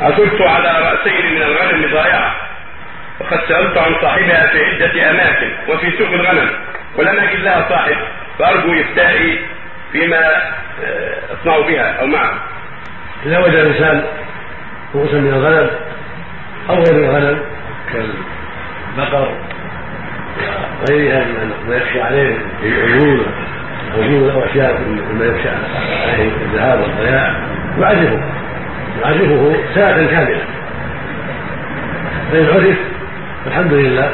عثرت على رأسين من الغنم ضائعة وقد سألت عن صاحبها في عدة أماكن وفي سوق الغنم ولم أجد لها صاحب فأرجو إفتائي فيما آه، أصنع بها أو معها إذا وجد الإنسان رؤوسا من الغنم أو غير الغنم كالبقر وغيرها ما يخشى عليه العيون وجود أو اشياء مما يخشى عليه الذهاب والضياع يعرفه. يعرفه ساعة كاملة. فإن عرف الحمد لله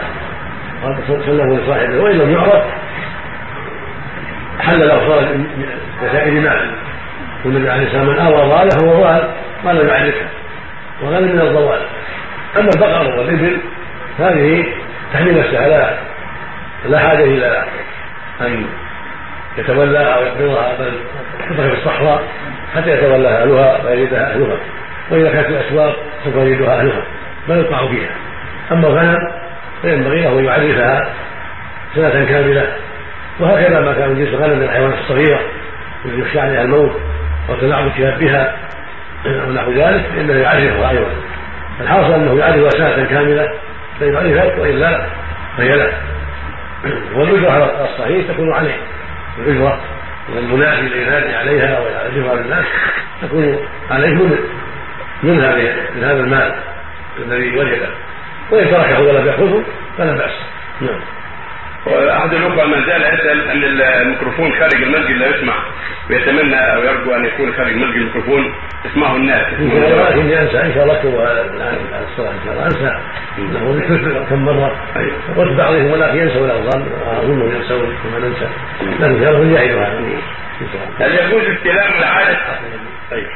قال سلمه لصاحبه وإن لم يعرف حل الأوصال كسائر مال والنبي عليه السلام من أوى ضاله فهو ضال ما لم يعرفها وغنم من الضوال. أما البقر والإبل هذه تحمل نفسها لا لا حاجة إلى أن يتولى أو يقبضها بل تطرح في الصحراء. حتى يتولى أهلها ويجدها أهلها وإذا كانت الأسواق سوف يجدها أهلها يقع فيها. أما الغنم فينبغي له أن يعرفها سنة كاملة وهكذا ما كان من جنس الغنم من الحيوانات الصغيرة التي يخشى عليها الموت أو تلاعب بها أو نحو ذلك فإنه يعرفها أيضا. الحاصل أنه يعرفها سنة كاملة فإن عرفت وإلا فهي له والأجرة على الصحيح تكون عليه. الأجرة والمنادي لينادي عليها ويعرفها للناس تكون عليه من من هذه من هذا المال الذي وجده وإن تركه ولم يأخذه فلا بأس. نعم. وأحد الأخوة ما زال يسأل أن الميكروفون خارج المسجد لا يسمع ويتمنى أو يرجو أن يكون خارج المسجد الميكروفون يسمعه الناس. ولكني أنسى إن شاء الله اكتب الان الصلاة إن شاء الله أنسى. انه ذكرت كم مرة قلت بعضهم ولكن ينسى ولا أظن. اظنهم ينسون كما ننسى. لكن الله يعيدها. هل يجوز استلام العادة؟ طيب.